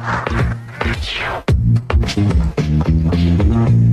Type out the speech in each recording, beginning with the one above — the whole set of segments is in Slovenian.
Thank you.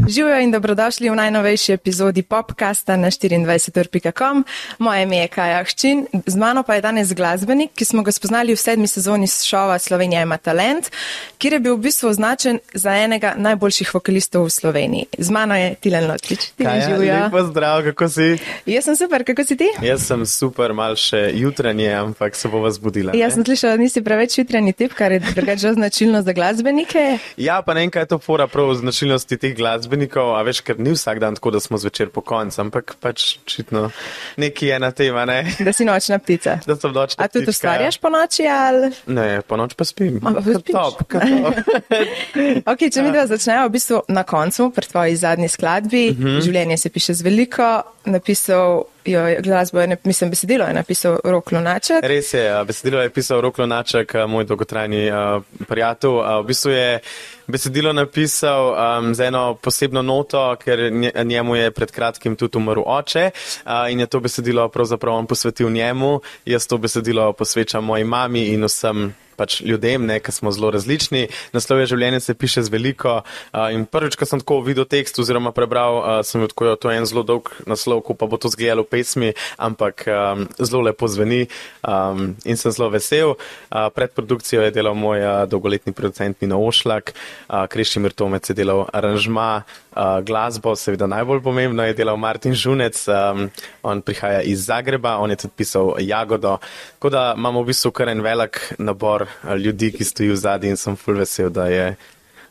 Živijo in dobrodošli v najnovejši epizodi popkasta na 24.com. Moje ime je Kaja Hčin, z mano pa je danes glasbenik, ki smo ga spoznali v sedmi sezoni šova Slovenija ima talent, kjer je bil v bistvu označen za enega najboljših vokalistov v Sloveniji. Z mano je Tilen Lotkič. Lepo zdrav, kako si? Jaz sem super, kako si ti? Jaz sem super, mal še jutranje, ampak se bova zbudila. Jaz sem slišala, da nisi preveč jutranji tip, kar je drugače značilno za glasbenike. Ja, pa ne vem, kaj je to fora prav značilnosti teh glasbenikov a veš, ker ni vsak dan tako, da smo zvečer po koncu, ampak pač očitno nekaj je na tema, ne? Da si nočna ptica. Da sem nočna ptica. A tudi ustvarjaš po noči ali? Ne, po noč pa spim. A, pa? Top, top. ok, če mi dva začnemo v bistvu na koncu, pri tvoji zadnji skladbi, uh -huh. življenje se piše z veliko, napisal jo glasbo, je, mislim, besedilo je napisal Rok Lunaček. Res je, besedilo je pisal Rok Lunaček, moj dolgotrajni uh, prijatelj. Uh, v bistvu je besedilo napisal um, z eno posebno noto, ker njemu je pred kratkim tudi umrl oče uh, in je to besedilo pravzaprav on posvetil njemu. Jaz to besedilo posvečam moji mami in vsem pač ljudem, ne, ki smo zelo različni. Naslov je življenje se piše z veliko. Uh, in prvič, ko sem tako videl tekst oziroma prebral, uh, sem da je to en zelo dolg naslov, ko pa bo to zgledalo v pesmi, ampak um, zelo lepo zveni um, in sem zelo vesel. Uh, pred produkcijo je delal moj uh, dolgoletni producent Nino Ošlak, uh, Krešimir Tomec je delal aranžma. Uh, glasbo, seveda najbolj pomembno, je delal Martin Žunec, um, on prihaja iz Zagreba, on je tudi pisal Jagodo. Tako da imamo v bistvu kar en velik nabor ljudi, ki stojijo v zadnji in sem full vesel, da je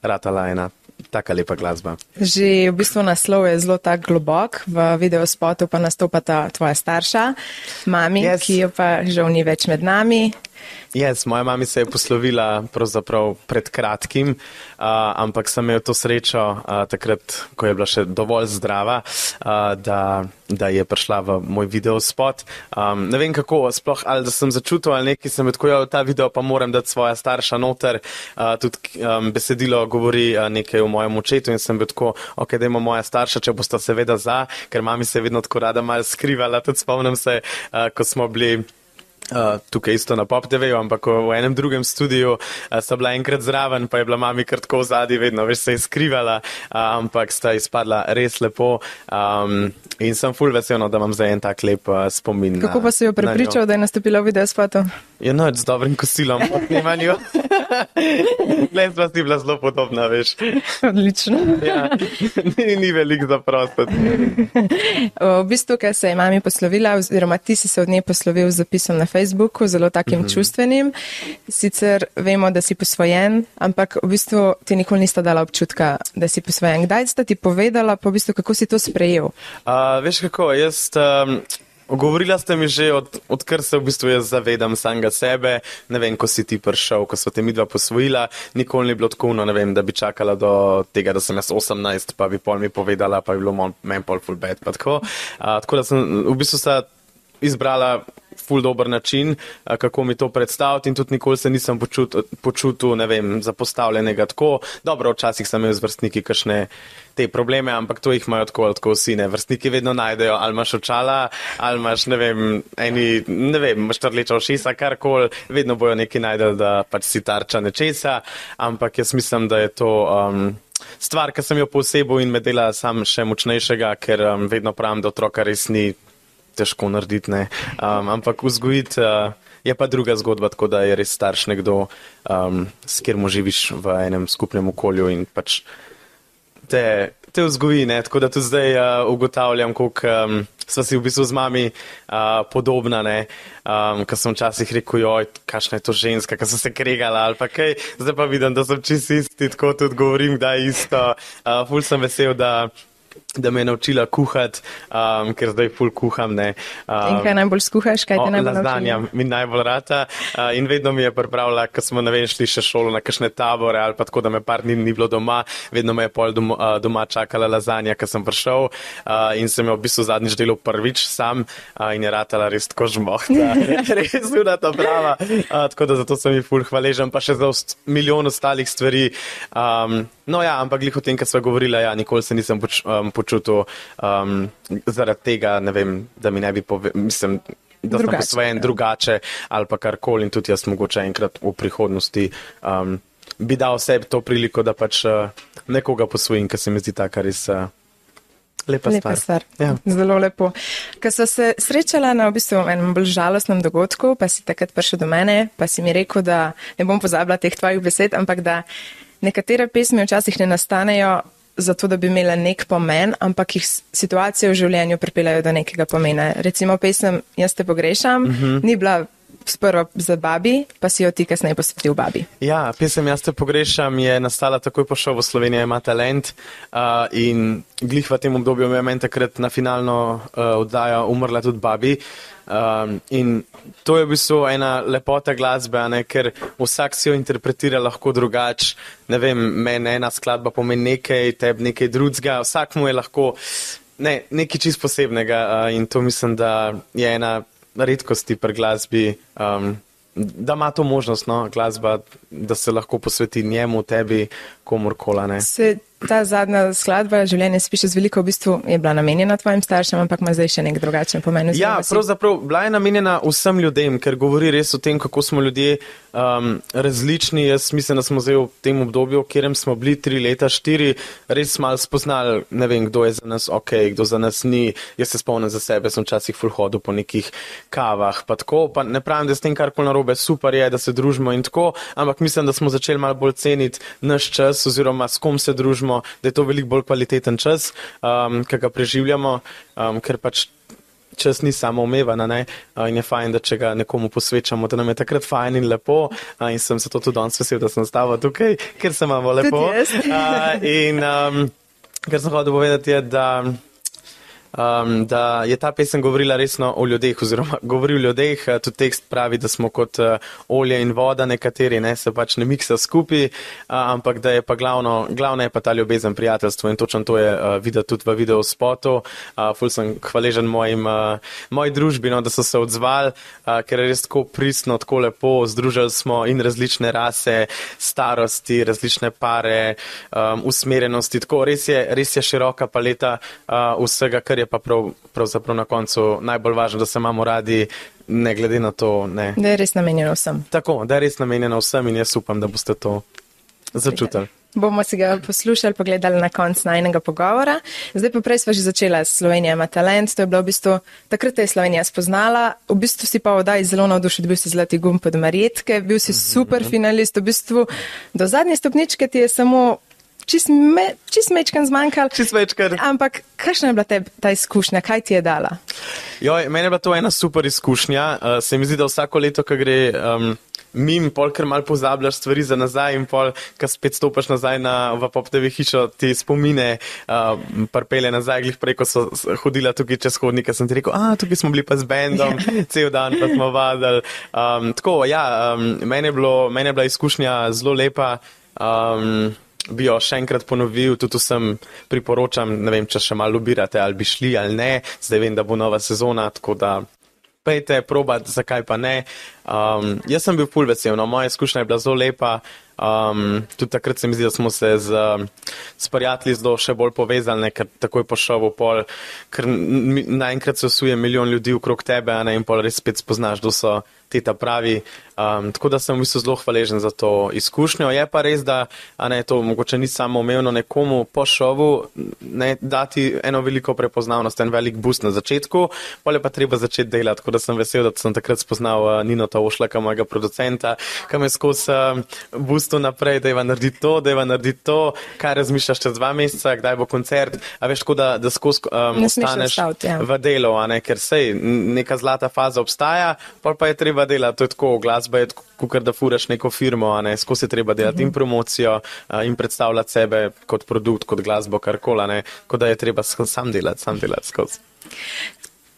ratala ena taka lepa glasba. Že v bistvu naslov je zelo tak globok, v videospotu pa nastopata tvoja starša, mami, yes. ki jo pa žal ni več med nami. Yes, moja mama se je poslovila pred kratkim, uh, ampak sem imel to srečo uh, takrat, ko je bila še dovolj zdrava, uh, da, da je prišla v moj video spot. Um, ne vem kako, sploh ali da sem začutil ali nekaj, sem tako jo ta video, pa moram dati svoja starša noter. Uh, tudi um, besedilo govori uh, nekaj o mojem očetu in sem bil tako, ok, da ima moja starša, če boste seveda za, ker mami se je vedno tako rada mal skrivala. Tudi spomnim se, uh, ko smo bili. Uh, tukaj isto na Pop TV-ju, ampak v enem drugem studiu uh, sta bila enkrat zraven, pa je bila mami krtko v zadnji, vedno več se je skrivala, uh, ampak sta izpadla res lepo um, in sem full vesel, no, da imam zdaj en tak lep uh, spomin. Kako pa si jo prepričal, da je nastopila v videospotu? Je ja, noč z dobrim kosilom po snemanju. Len sva si bila zelo podobna, veš. Odlično. ja, ni, ni velik za prostor. v bistvu, ker se je mami poslovila, oziroma ti si se od nje poslovil z zapisom na Facebooku, zelo takim mm -hmm. čustvenim. Sicer vemo, da si posvojen, ampak v bistvu ti nikoli nista dala občutka, da si posvojen. Kdaj sta ti povedala, pa v bistvu, kako si to sprejel? Uh, veš kako, jaz. Um... Govorila ste mi že, od, odkar se v bistvu jaz zavedam samega sebe, ne vem, ko si ti prišel, ko so te mi dva posvojila, nikoli ni bilo tako, no, vem, da bi čakala do tega, da sem jaz 18, pa bi pol mi povedala, pa bi bilo meni pol full bad. Tako. Uh, tako da sem v bistvu se izbrala ful dober način, kako mi to predstaviti in tudi nikoli se nisem počutil, počutil ne vem, zapostavljenega tako. Dobro, včasih sem imel z vrstniki kakšne te probleme, ampak to jih imajo tako, tako vsi, ne. Vrstniki vedno najdejo, ali imaš očala, ali imaš, ne vem, eni, ne vem, imaš trleča ošisa, karkoli, vedno bojo neki najdel, da pač si tarča nečesa, ampak jaz mislim, da je to. Um, Stvar, ki sem jo posebej in me dela sam še močnejšega, ker um, vedno pravim, da otroka res ni težko narediti. Um, ampak vzgojiti uh, je pa druga zgodba, tako da je res starš nekdo, um, s katerim živiš v enem skupnem okolju in pač te, te vzgoji. Ne? Tako da tudi zdaj uh, ugotavljam, koliko um, sva si v bistvu z mami uh, podobna. Um, Ker sem včasih rekel, joj, kakšna je to ženska, ki so se kregala ali pa kaj. Zdaj pa vidim, da sem čist isti, tako tudi govorim, da je isto. Uh, ful sem vesel, da da me je naučila kuhati, um, ker zdaj ful kuham. Ne, um, in kaj najbolj skuhaš, kaj ti najbolj lazdanja, mi najbolj rata. Uh, in vedno mi je pripravila, ko smo ne vem, šli še šolo na kakšne tabore ali pa tako, da me par dni ni bilo doma, vedno me je pol doma, uh, doma čakala lazanja, ko sem prišel uh, in sem jo v bistvu zadnjič delal prvič sam uh, in je ratala res tako žmohta, res ura ta prava. Uh, tako da zato sem ji ful hvaležen, pa še za milijon ostalih stvari. Um, no ja, ampak glih o tem, kar sva govorila, ja, nikoli se nisem poč, um, počutil um, zaradi tega, vem, da mi ne bi povedal, mislim, da sem posvojen ja. drugače ali pa karkoli in tudi jaz mogoče enkrat v prihodnosti. Um, bi dal sebi to priliko, da pač uh, nekoga posvojim, ker se mi zdi ta kar res. Uh, Lepa, Lepa stvar. stvar. Ja. Zelo lepo. Ko so se srečala na v bistvu enem bolj žalostnem dogodku, pa si takrat prišel do mene, pa si mi rekel, da ne bom pozabila teh tvojih besed, ampak da nekatere pesmi včasih ne nastanejo zato, da bi imela nek pomen, ampak jih situacije v življenju pripeljajo do nekega pomena. Recimo pesem Jaz te pogrešam, uh -huh. ni bila sprva za babi, pa si jo ti kasneje posvetil babi. Ja, pesem Jaz te pogrešam je nastala takoj po šovu Slovenija ima talent uh, in glih v tem obdobju je meni takrat na finalno uh, oddajo umrla tudi babi. Um, in to je v bistvu ena lepota glasbe, ne, ker vsak si jo interpretira lahko drugače. Ne vem, meni ena skladba pomeni nekaj, tebi nekaj drugega, vsak mu je lahko ne, nekaj čist posebnega uh, in to mislim, da je ena redkosti pri glasbi. Um, Da ima to možnost, no, glasba, da se lahko posveti njemu, tebi, komorkoli. Se ta zadnja skladba, življenje se piše z veliko, v bistvu je bila namenjena tvojim staršem, ampak ima zdaj še nek drugačen pomen. Ja, si- pravzaprav bila je namenjena vsem ljudem, ker govori res o tem, kako smo ljudje um, različni. Jaz mislim, da smo zdaj v tem obdobju, v katerem smo bili tri leta, štiri, res malo spoznali, ne vem, kdo je za nas ok, kdo za nas ni. Jaz se spomnim za sebe, sem včasih full hodil po nekih kavah, pa tako, pa ne pravim, da s tem karkoli narobe, super je, da se družimo in tako, ampak mislim, da smo začeli malo bolj ceniti naš čas oziroma s kom se družimo, da je to veliko bolj kvaliteten čas, um, ki ga preživljamo, um, ker pač čas ni samo ne? A, in je fajn, da če ga nekomu posvečamo, da nam je takrat fajn in lepo. A, in sem zato tudi danes vesel, da sem stava tukaj, ker se imamo lepo. A, in um, kar sem hotel povedati je, da. Um, da je ta pesem govorila resno o ljudeh, oziroma govori o ljudeh. eh, Tudi tekst pravi, da smo kot uh, olje in voda, nekateri ne, se pač ne miksa skupaj, uh, ampak da je pa glavno, glavno je pa ta ljubezen, prijateljstvo in točno to je uh, videti tudi v video spotu. Uh, ful sem hvaležen mojim, uh, moji družbi, no, da so se odzvali, uh, ker je res tako pristno, tako lepo. Združili smo in različne rase, starosti, različne pare, um, usmerjenosti. Tako res je, res je široka paleta uh, vsega, kar je pa prav, pravzaprav na koncu najbolj važno, da se imamo radi, ne glede na to. Ne. Da je res namenjeno vsem. Tako, da je res namenjeno vsem in jaz upam, da boste to začutili. Bomo si ga poslušali, pogledali na konc najnega pogovora. Zdaj pa prej sva že začela s Slovenija ima talent. To je bilo v bistvu, takrat te je Slovenija spoznala, v bistvu si pa odaj zelo navdušen, bil si zlati gum pod Marjetke, bil si super finalist, v bistvu do zadnje stopničke ti je samo čist, me, čist mečkan zmanjkal. Čist večkrat. Ampak kakšna je bila te, ta izkušnja, kaj ti je dala? Joj, meni je bila to ena super izkušnja. Uh, se mi zdi, da vsako leto, ko gre um, mim, pol kar mal pozabljaš stvari za nazaj in pol, ko spet stopaš nazaj na, v poptevi hišo, ti spomine uh, prpele nazaj, glih preko so hodila tukaj čez hodnike, sem ti rekel, a tukaj smo bili pa z bendom, cel dan pa smo vadili. Um, tako, ja, um, meni je, bilo, meni je bila izkušnja zelo lepa. Um, bi jo še enkrat ponovil, tudi vsem priporočam, ne vem, če še malo lobirate, ali bi šli ali ne, zdaj vem, da bo nova sezona, tako da pejte, probat, zakaj pa ne. Um, jaz sem bil full vesel, no, moja izkušnja je bila zelo lepa. Um, tudi takrat se mi zdi, da smo se z, s prijatelji zelo še bolj povezali, ne, ker takoj po šovu pol, ker naenkrat se osuje milijon ljudi okrog tebe ne, in pol res spet spoznaš, kdo so ti ta pravi. Um, tako da sem v bistvu zelo hvaležen za to izkušnjo. Je pa res, da ne, to mogoče ni samo umevno nekomu po šovu ne, dati eno veliko prepoznavnost, en velik boost na začetku, pa je pa treba začeti delati. Tako da sem vesel, da sem takrat spoznal uh, Nino Tavošlaka, mojega producenta, ki me skozi uh, boostu naprej, da je narediti to, da je narediti to, kaj razmišljaš čez dva meseca, kdaj bo koncert. A veš, tako da, da skozi um, ostaneš ustaviti, ja. v delu, ne, ker sej neka zlata faza obstaja, pol pa je treba delati, to je tako, glasba je kot da furaš neko firmo, ne, skozi je treba delati in promocijo in predstavljati sebe kot produkt, kot glasbo, karkoli, a ne, kot da je treba sam delati, sam delati skozi.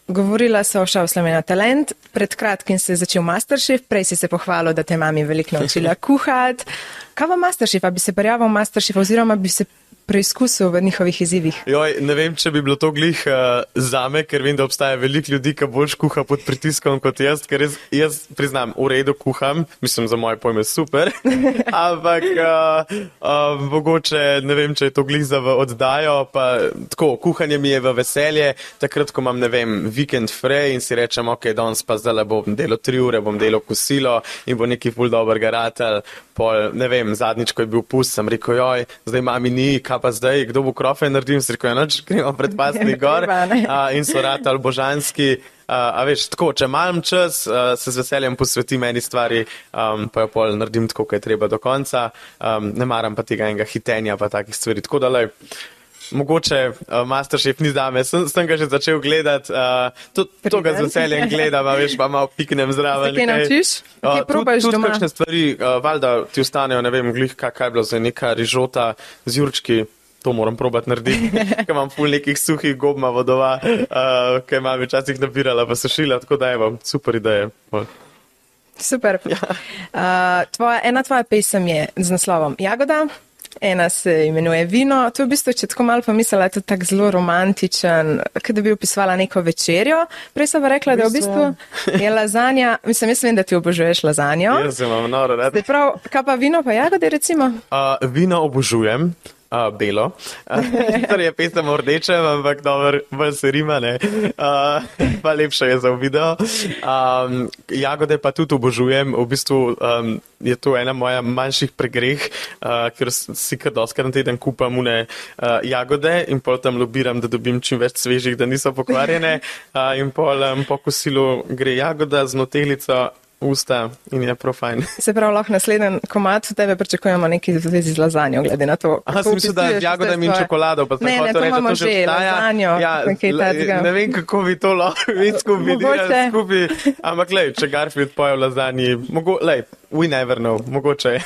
Govorila so o šovu Slovenija talent, pred kratkim se je začel Masterchef, prej si se pohvalil, da te mami veliko naučila kuhati. Kaj v Masterchef, a bi se prijavil v Masterchef oziroma bi se preizkusil v njihovih izzivih? Joj, ne vem, če bi bilo to glih uh, zame, ker vem, da obstaja veliko ljudi, ki bolj kuha pod pritiskom kot jaz, ker jaz, jaz priznam, v redu kuham, mislim za moje pojme super, ampak uh, uh, mogoče ne vem, če je to glih za oddajo, pa tako, kuhanje mi je v veselje, takrat, ko imam, ne vem, vikend frej in si rečem, ok, danes pa zdaj bom delo tri ure, bom delo kosilo in bo neki ful dober garatel, pol, ne vem, zadnjič, ko je bil pust, sem rekel, joj, zdaj mami ni, kaj pa zdaj, kdo bo krofe naredil, sem rekel, ja, noč, gremo pred pasni gor a, in so ratal božanski. Uh, a veš, tako, če imam čas, uh, se z veseljem posvetim eni stvari, um, pa jo pol naredim tako, kot je treba do konca. Um, ne maram pa tega enega hitenja, pa takih stvari. Tako da, lej, mogoče uh, Masterchef ni za me, sem, sem ga že začel gledati, uh, to, to ga z veseljem gledam, a veš, pa malo piknem zraven. Kaj naučiš? Kaj probaš tudi doma? kakšne stvari, uh, valjda ti ostanejo, ne vem, glih, kaj, kaj je bilo za neka rižota z jurčki. To moram probati narediti, ker imam pol nekih suhih gobma vodova, uh, ki imam včasih nabirala, pa sušila, tako da je vam super ideja. Super. Ja. Uh, tvoja, ena tvoja pesem je z naslovom Jagoda, ena se imenuje Vino. To je v bistvu, če tako malo pomislila, je to tako zelo romantičen, kot da bi opisovala neko večerjo. Prej sem pa rekla, da v bistvu je lazanja, mislim, jaz vem, da ti obožuješ lazanjo. Jaz imam noro rad. Prav, kaj pa vino pa jagode recimo? Uh, vino obožujem. Uh, belo, torej je pesem o rdečem, ampak dobro, bolj se rima, ne. Uh, pa lepše je za video. Um, jagode pa tudi obožujem, v bistvu um, je to ena moja manjših pregreh, uh, ker si kar doskrat na teden kupam une uh, jagode in pol tam lobiram, da dobim čim več svežih, da niso pokvarjene. Uh, in pol um, po kosilu gre jagoda z notelico usta in je profajn. Se pravi, lahko naslednji komat v tebe pričakujemo nekaj v zvezi z lazanjo, glede na to. Aha, sem mislil, da je jagodami in čokolado, pa Ne, ne, to imamo to že obstaja. lazanjo, Ja, takega. ne vem, kako bi to lahko več kombinirali Mogoče. skupaj, ampak lej, če Garfield poje v lazanji, mogo, lej, we never know, mogoče.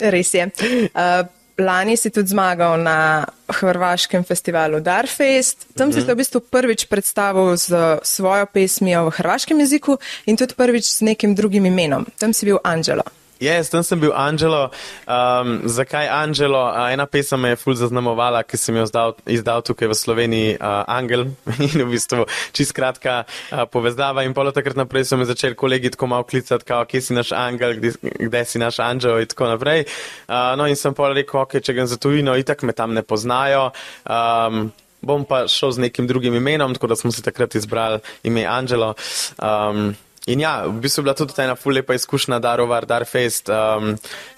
Res je. Uh, lani si tudi zmagal na hrvaškem festivalu Darfest. Tam si se v bistvu prvič predstavil z svojo pesmijo v hrvaškem jeziku in tudi prvič z nekim drugim imenom. Tam si bil Angelo. Jaz, tam sem bil Angelo. Um, zakaj Angelo? Uh, ena pesem me je ful zaznamovala, ki sem jo izdal, izdal tukaj v Sloveniji, uh, Angel. In v bistvu čist kratka uh, povezava. In polo takrat naprej so me začeli kolegi tako malo klicati, kao, kje si naš angel, kde, kde si naš Angelo in tako naprej. Uh, no in sem pol rekel, ok, če grem za tujino, itak me tam ne poznajo. Um, bom pa šel z nekim drugim imenom, tako da smo si takrat izbrali ime Angelo. Um, In ja, v bistvu je bila tudi ena ful lepa izkušnja Darovar, Darfest, um,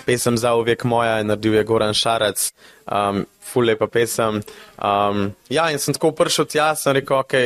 pesem za uvek moja, naredil je Goran Šarac, um, ful lepa pesem. Um, ja, in sem tako prišel tja, sem rekel, ok,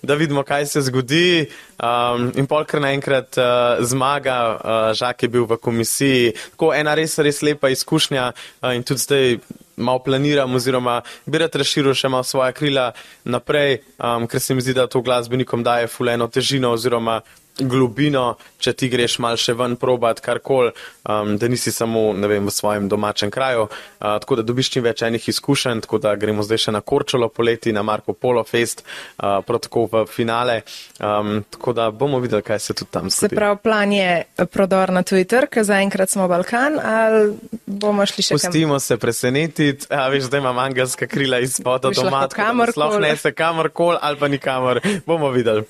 da vidimo, kaj se zgodi. Um, in polkar naenkrat uh, zmaga, uh, Žak je bil v komisiji. Tako ena res, res lepa izkušnja uh, in tudi zdaj malo planiram oziroma bi rad razširil še malo svoje krila naprej, um, ker se mi zdi, da to glasbenikom daje fuleno težino oziroma globino, če ti greš mal še ven probat karkoli, um, da nisi samo vem, v svojem domačem kraju. Uh, tako da dobiš čim več enih izkušenj, tako da gremo zdaj še na Korčolo poleti, na Marko Polo Fest, uh, prav tako v finale. Um, tako da bomo videli, kaj se tudi tam Se zgodi. pravi, plan je prodor na tuji trg, zaenkrat smo Balkan, ali bomo šli še kam? Pustimo se presenetiti, a veš, zdaj imam angelska krila iz spoda Boš doma, da kamorkoli. sploh ne se kamorkoli ali pa nikamor. Bomo videli.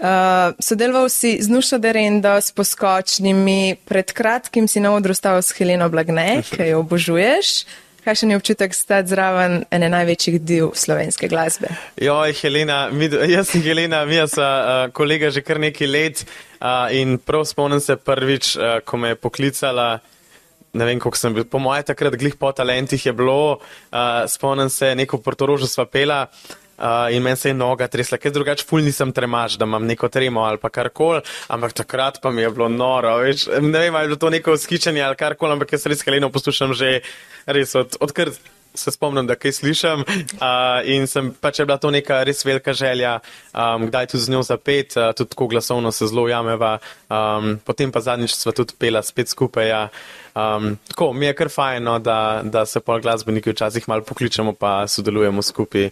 Uh, sodeloval si z Nušo Derendo, s poskočnimi, pred kratkim si na odru stal s Heleno Blagne, ki jo obožuješ. Kakšen je občutek stati zraven ene največjih div slovenske glasbe? Joj, Helena, mi, jaz sem Helena, mi smo uh, kolega že kar nekaj let uh, in prav spomnim se prvič, uh, ko me je poklicala. Ne vem, koliko sem bil, po mojem takrat glih po talentih je bilo, uh, spomnim se, neko portorožo sva pela uh, in meni se je noga tresla, ker drugače ful nisem tremač, da imam neko tremo ali pa karkoli, ampak takrat pa mi je bilo noro, veš, ne vem, ali je bilo to neko skičanje ali karkoli, ampak jaz res Heleno poslušam že res od, odkar se spomnim, da kaj slišim uh, in sem pač bila to neka res velika želja, um, kdaj tudi z njo zapet, uh, tudi tako glasovno se zelo jameva, um, potem pa zadnjič sva tudi pela spet skupaj. Ja. Um, tako mi je kar fajno, da, da se pol glasbeniki včasih malo pokličemo pa sodelujemo skupaj.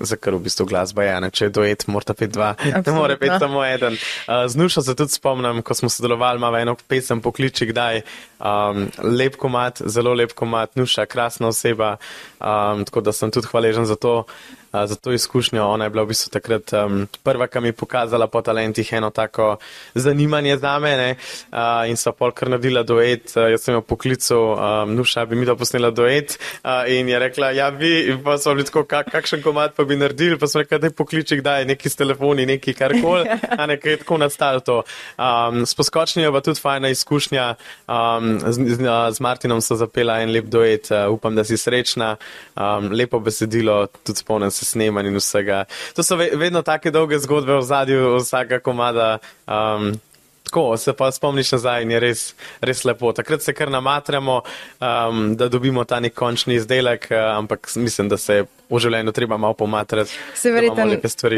Za kar v bistvu glasba je. Ne? Če je duet, mora pet dva, ne more pet samo eden. Uh, z Nušo se tudi spomnim, ko smo sodelovali, imamo eno pesem pokliči kdaj. Um, lep komat, zelo lep komat, Nuša, krasna oseba, um, tako da sem tudi hvaležen za to za to izkušnjo. Ona je bila v bistvu takrat um, prva, ki mi je pokazala po talentih eno tako zanimanje za me uh, in so pol kar naredila duet. Uh, jaz sem jo poklical, um, nuša bi mi da posnela duet uh, in je rekla, ja in pa so bili tako, kak, kakšen komat pa bi naredili, pa so rekla, da je pokliči, kdaj neki s telefoni, neki karkoli, a nekaj tako nastal to. Um, s poskočnijo pa tudi fajna izkušnja, um, z, z, z Martinom so zapela en lep duet, uh, upam, da si srečna, um, lepo besedilo, tudi spomnim se snemanj in vsega. To so ve, vedno take dolge zgodbe v zadju vsaka komada. Um, tako se pa spomniš nazaj in je res, res lepo. Takrat se kar namatramo, um, da dobimo ta nek končni izdelek, uh, ampak mislim, da se v življenju treba malo pomatrati. Se verjetno,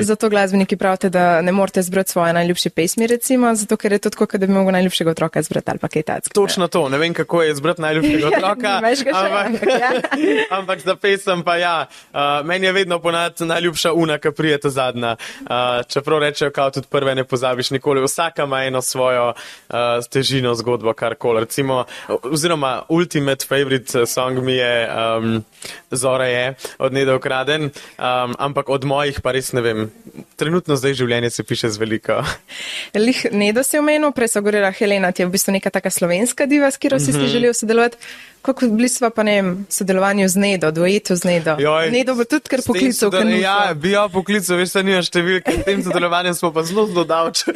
zato glasbeniki pravite, da ne morete zbrati svoje najljubše pesmi, recimo, zato ker je to tako, da bi mogel najljubšega otroka zbrati ali pa kaj takega. Točno to, ne vem, kako je zbrati najljubšega otroka. ampak, ja. ampak za pesem pa ja, uh, meni je vedno ponad najljubša una, ki prijete zadnja. Uh, čeprav rečejo, kao tudi prve ne pozabiš nikoli, vsaka ima eno svojo uh, težino, zgodbo, karkoli. Recimo, oziroma, ultimate favorite song mi je um, Zora je od Nedov ukraden, um, ampak od mojih pa res ne vem. Trenutno zdaj življenje se piše z veliko. Lih Nedo si omenil, prej so govorila Helena, ti je v bistvu neka taka slovenska diva, s katero si mm -hmm. želel sodelovati. Kako bili smo pa ne vem, sodelovanju z Nedo, duetu z Nedo? Joj, Nedo bo tudi kar poklical. Ja, bi jo poklical, veš, da nima številke, s tem sodelovanjem smo pa zelo zelo davči.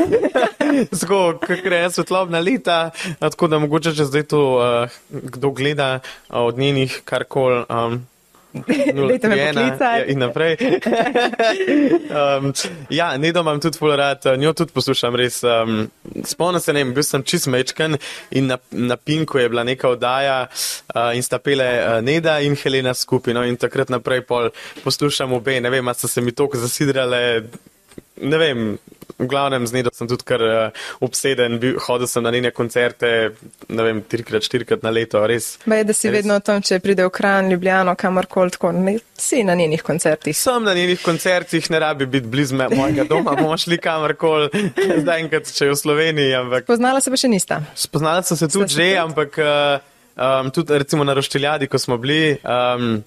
Zgo, kakre je svetlobna leta, tako da mogoče, če zdaj to uh, kdo gleda uh, od njenih karkoli. Um, Leta me poklica. Ja, in naprej. um, ja, Nedo imam tudi full rad, njo tudi poslušam res. Um, Spomnim se, ne vem, bil sem čist mečken in na, na Pinku je bila neka oddaja uh, in sta pele uh, Neda in Helena skupino in takrat naprej pol poslušam obe, ne vem, a so se mi toliko zasidrale, ne vem, v glavnem z Nedo sem tudi kar uh, obseden, bil, hodil sem na njene koncerte, ne vem, trikrat, štirikrat na leto, res. Ba je, da si res. vedno o tom, če pride v Kran, Ljubljano, kamorkoli, tako ne, si na njenih koncertih. Sem na njenih koncertih, ne rabi biti blizu mojega doma, bomo šli kamorkoli, zdaj enkrat, če je v Sloveniji. Ampak... Spoznala se pa še nista. Spoznala sem se tudi že, ampak uh, um, tudi recimo na Rošteljadi, ko smo bili, um,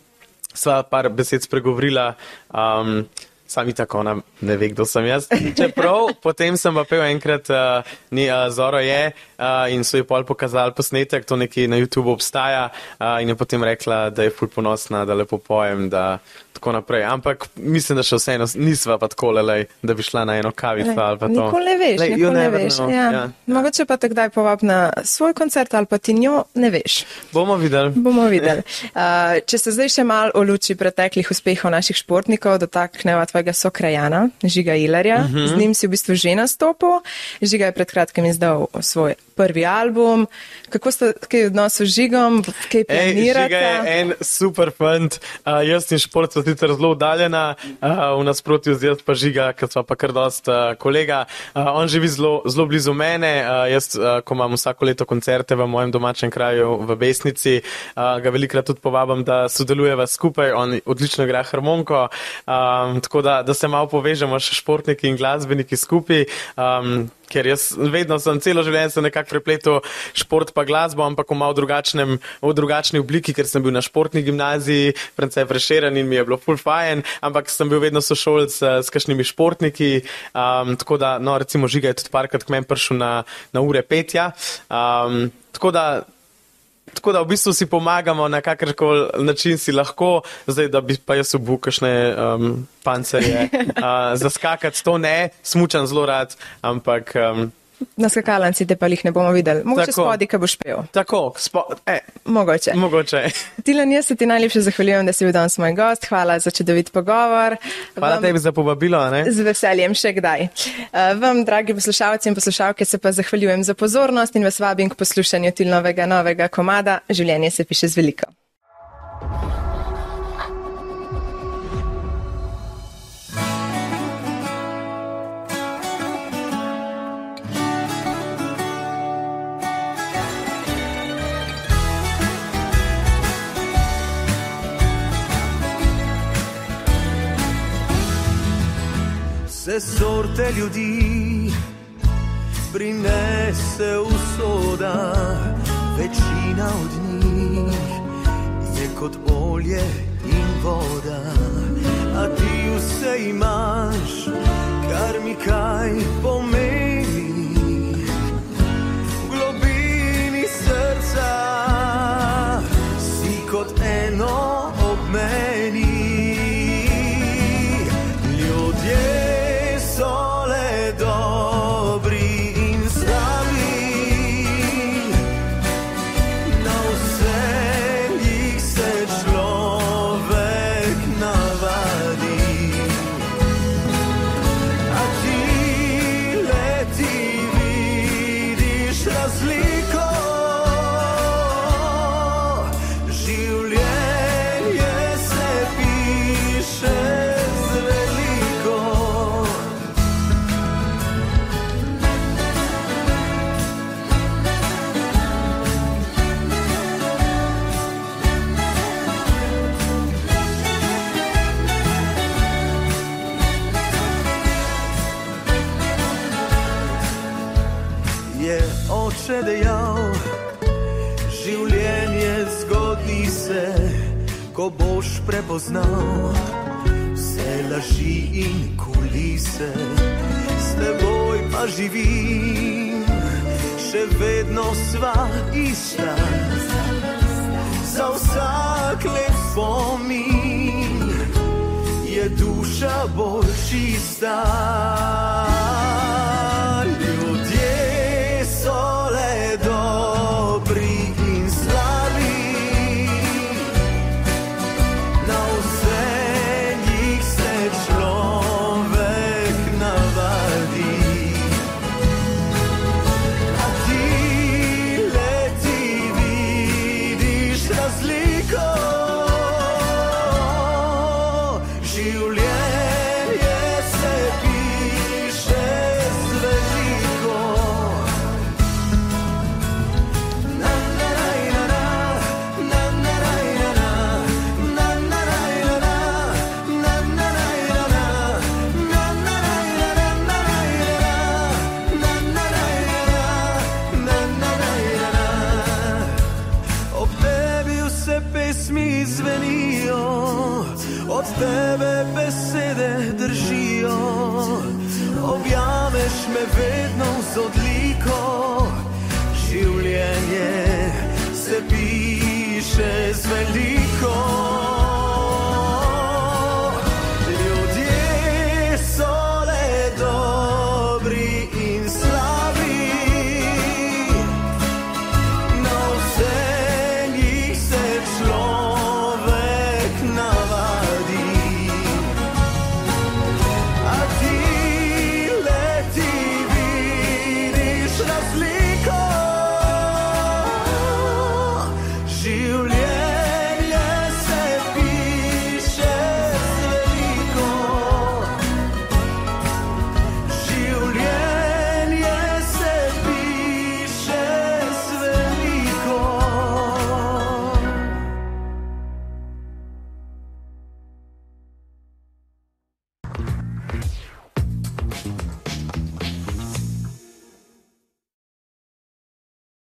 sva par besed spregovorila. Um, Sami tako ona ne ve, kdo sem jaz. Čeprav potem sem pa pel enkrat, uh, ni uh, Zoro je uh, in so ji pol pokazali posnetek, to nekje na YouTubu obstaja uh, in je potem rekla, da je ful ponosna, da lepo pojem, da tako naprej. Ampak mislim, da še vseeno nisva pa tako lelej, da bi šla na eno kavico ali pa to. Nikoli veš, lej, nikoli ne veš. Ja. Ja. Mogoče pa te kdaj povab na svoj koncert ali pa ti njo ne veš. Bomo videli. Bomo videli. Uh, če se zdaj še mal o luči preteklih uspehov naših športnikov, dotakneva tvojega sokrajana, Žiga Ilarja. Uh mhm. -huh. Z njim si v bistvu že nastopil. Žiga je pred kratkim izdal svoj prvi album. Kako ste kaj odnosili z Žigom, kaj planirate? Žiga je en super fant, uh, jaz sem šport sicer zelo udaljena, uh, v nasprotju z jaz pa Žiga, ker sva pa kar dost uh, kolega. Uh, on živi zelo, zelo blizu mene, uh, jaz, uh, ko imam vsako leto koncerte v mojem domačem kraju v Besnici, uh, ga velikrat tudi povabam, da sodelujeva skupaj, on odlično igra harmonko, um, tako da, da se malo povežemo še športniki in glasbeniki skupaj. Um, ker jaz vedno sem celo življenje se nekako prepletel šport pa glasbo, ampak v malo drugačnem, v drugačni obliki, ker sem bil na športni gimnaziji, predvsem preširen in mi je bilo full fajn, ampak sem bil vedno sošolc s, s kakšnimi športniki, um, tako da, no, recimo žiga je tudi parkrat k meni prišel na, na ure petja. Um, tako da Tako da v bistvu si pomagamo na kakrkoli način si lahko, zdaj da bi pa jaz obu kakšne um, pancerje uh, zaskakati, to ne, smučam zelo rad, ampak. Um, Na skakalnici te pa jih ne bomo videli. Mogoče spodi, kaj boš pel. Tako, spo, e, mogoče. mogoče. Tilan, jaz se ti najlepše zahvaljujem, da si bil danes moj gost. Hvala za čudovit pogovor. Hvala vam, tebi za povabilo. Ne? Z veseljem še kdaj. Uh, vam, dragi poslušalci in poslušalke, se pa zahvaljujem za pozornost in vas vabim k poslušanju Tilnovega novega komada. Življenje se piše z veliko. se sorte ljudi prinese usoda, večina od njih je kot olje in voda, a ti vse imaš, kar mi kaj pomeni. spoznal vse laži in kulise, s teboj pa živim, še vedno sva ista. Za vsak lep spomin je duša bolj čista. so